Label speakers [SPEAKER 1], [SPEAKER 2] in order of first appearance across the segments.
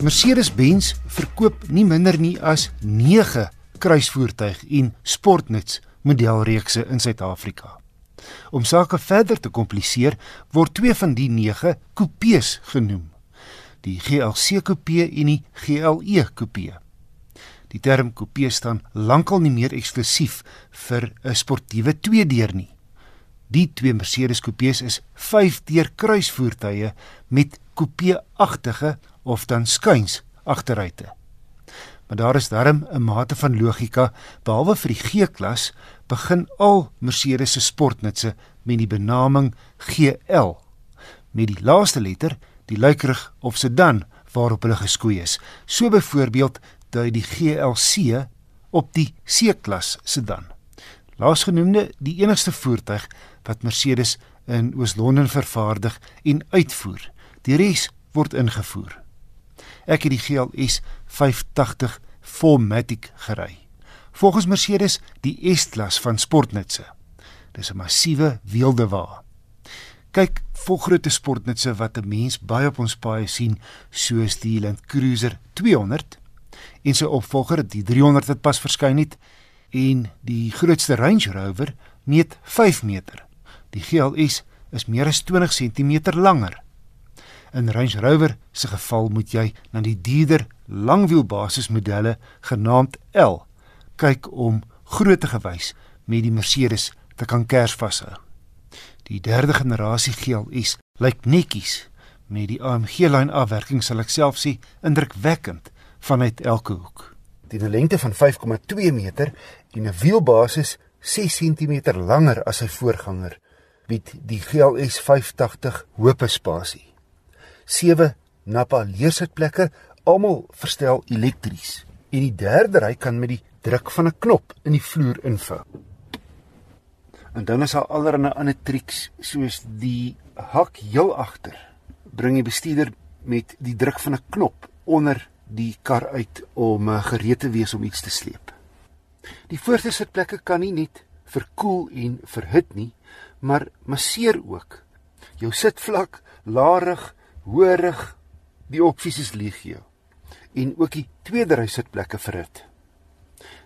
[SPEAKER 1] Mercedes-Benz verkoop nie minder nie as 9 kruisvoertuig en sportnuts modelreekse in Suid-Afrika. Om sake verder te kompliseer, word twee van die 9 coupés genoem. Die GLC coupé en die GLE coupé. Die term coupé staan lankal nie meer eksklusief vir 'n sportiewe tweedeur nie. Die twee Mercedes coupés is 5-deur kruisvoertuie met coupé-agtige of dan skuins agteruite. Maar daar is darm 'n mate van logika behalwe vir die G-klas begin al Mercedes se sportnutse met die benaming GL met die laaste letter die luikerig of sedan waarop hulle geskoei is. So byvoorbeeld dui die GLC op die C-klas sedan. Laasgenoemde die enigste voertuig wat Mercedes in Oos-London vervaardig en uitvoer. Die res word ingevoer. Ek het die GLS 580 4Matic gery. Volgens Mercedes die S-klas van sportnutse. Dis 'n massiewe weelde wa. Kyk, vol grootte sportnutse wat 'n mens baie op ons paaie sien, soos die Land Cruiser 200 en sy opvolger die 300 wat pas verskyn het en die grootste Range Rover meet 5 meter. Die GLS is meer as 20 cm langer. In Range Rover se geval moet jy na die dierder langwielbasismodelle genaamd L kyk om grootte gewys met die Mercedes te kan kers vashou. Die derde generasie GLS lyk netjies met die AMG-lyn afwerking sal ek self sê indrukwekkend vanuit elke hoek.
[SPEAKER 2] Dit 'n lengte van 5,2 meter en 'n wielbasis 6 cm langer as sy voorganger, bied die GLS 580 hoë spasie. 7 Napa leersitplekke, almal verstel elektries. En die derde ry kan met die druk van 'n knop in die vloer invou. En dan is daar allerlei ander triks soos die hak heel agter. Bring die bestuurder met die druk van 'n knop onder die kar uit om uh, gereed te wees om iets te sleep. Die voorste sitplekke kan nie net verkoel en verhit nie, maar masseer ook. Jou sitvlak, laarig, hoorig die opsies is legio en ook die tweede ry sitplekke vir dit.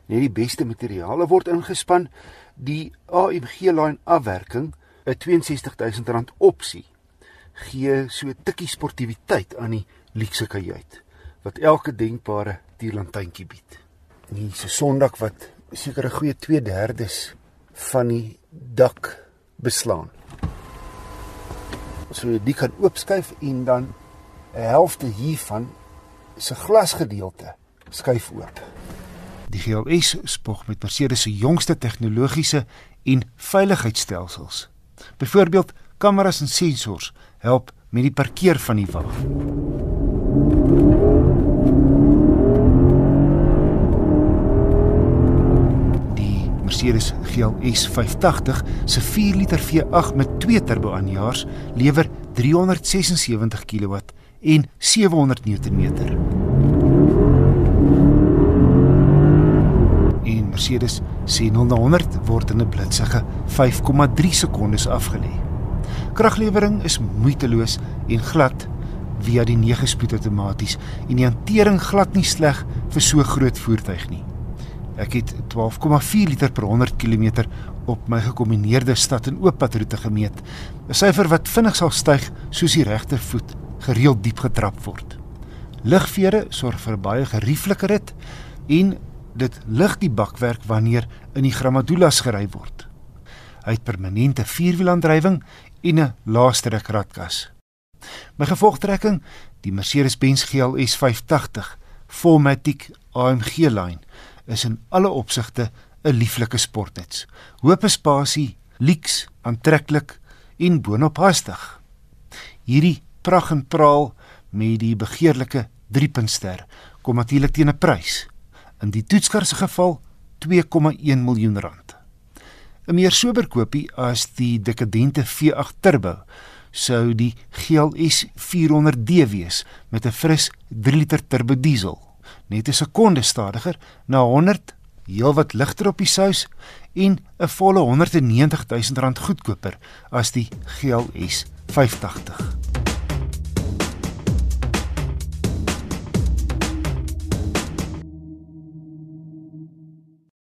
[SPEAKER 2] Net die beste materiale word ingespan. Die AMG line afwerking, 'n R62000 opsie, gee so 'n tikkie sportiwiteit aan die luukse kajuit wat elke denkbare tierlantuintjie bied. Nie so sondak wat seker 'n goeie 2/3 van die dak beslaan so die kan oopskuif en dan 'n helfte hiervan se glasgedeelte skuif oop.
[SPEAKER 1] Die GLS spog met Mercedes se jongste tegnologiese en veiligheidsstelsels. Byvoorbeeld kameras en sensors help met die parkeer van die wa. Die Mercedes GLS 580 se 4 liter V8 met 2 turbo aanjaars lewer 376 kW en 700 Nm. En Mercedes sê 0 na 100 word in 'n blitsige 5,3 sekondes afgelê. Kraglewering is moeiteloos en glad via die 9-spoed outomaties en die hantering glad nie sleg vir so groot voertuig nie. Ek het 12,4 liter per 100 km op my gekombineerde stad en ooppadroete gemeet. 'n Syfer wat vinnig sal styg soos die regtervoet gereeld diep getrap word. Ligvere sorg vir baie gerieflike rit en dit lig die bakwerk wanneer in die Gramadulas gery word. Hy het permanente vierwielaandrywing en 'n laastrek ratkas. My gevolgtrekking, die Mercedes-Benz GLS 580 4MATIC AMG lyn is in alle opsigte 'n lieflike sportnuts. Hoop spasie, lieks, aantreklik en boonop hastig. Hierdie pragt en praal met die begeerlike 3-puntster kom natuurlik teen 'n prys. In die toetskar se geval 2,1 miljoen rand. 'n Meer sober kopie as die dekadente V8 Turbo sou die GLS 400D wees met 'n fris 3 liter turbo diesel net 'n sekonde stadiger na 100 heelwat ligter op die sous en 'n volle 190000 rand goedkoper as die GLS 580.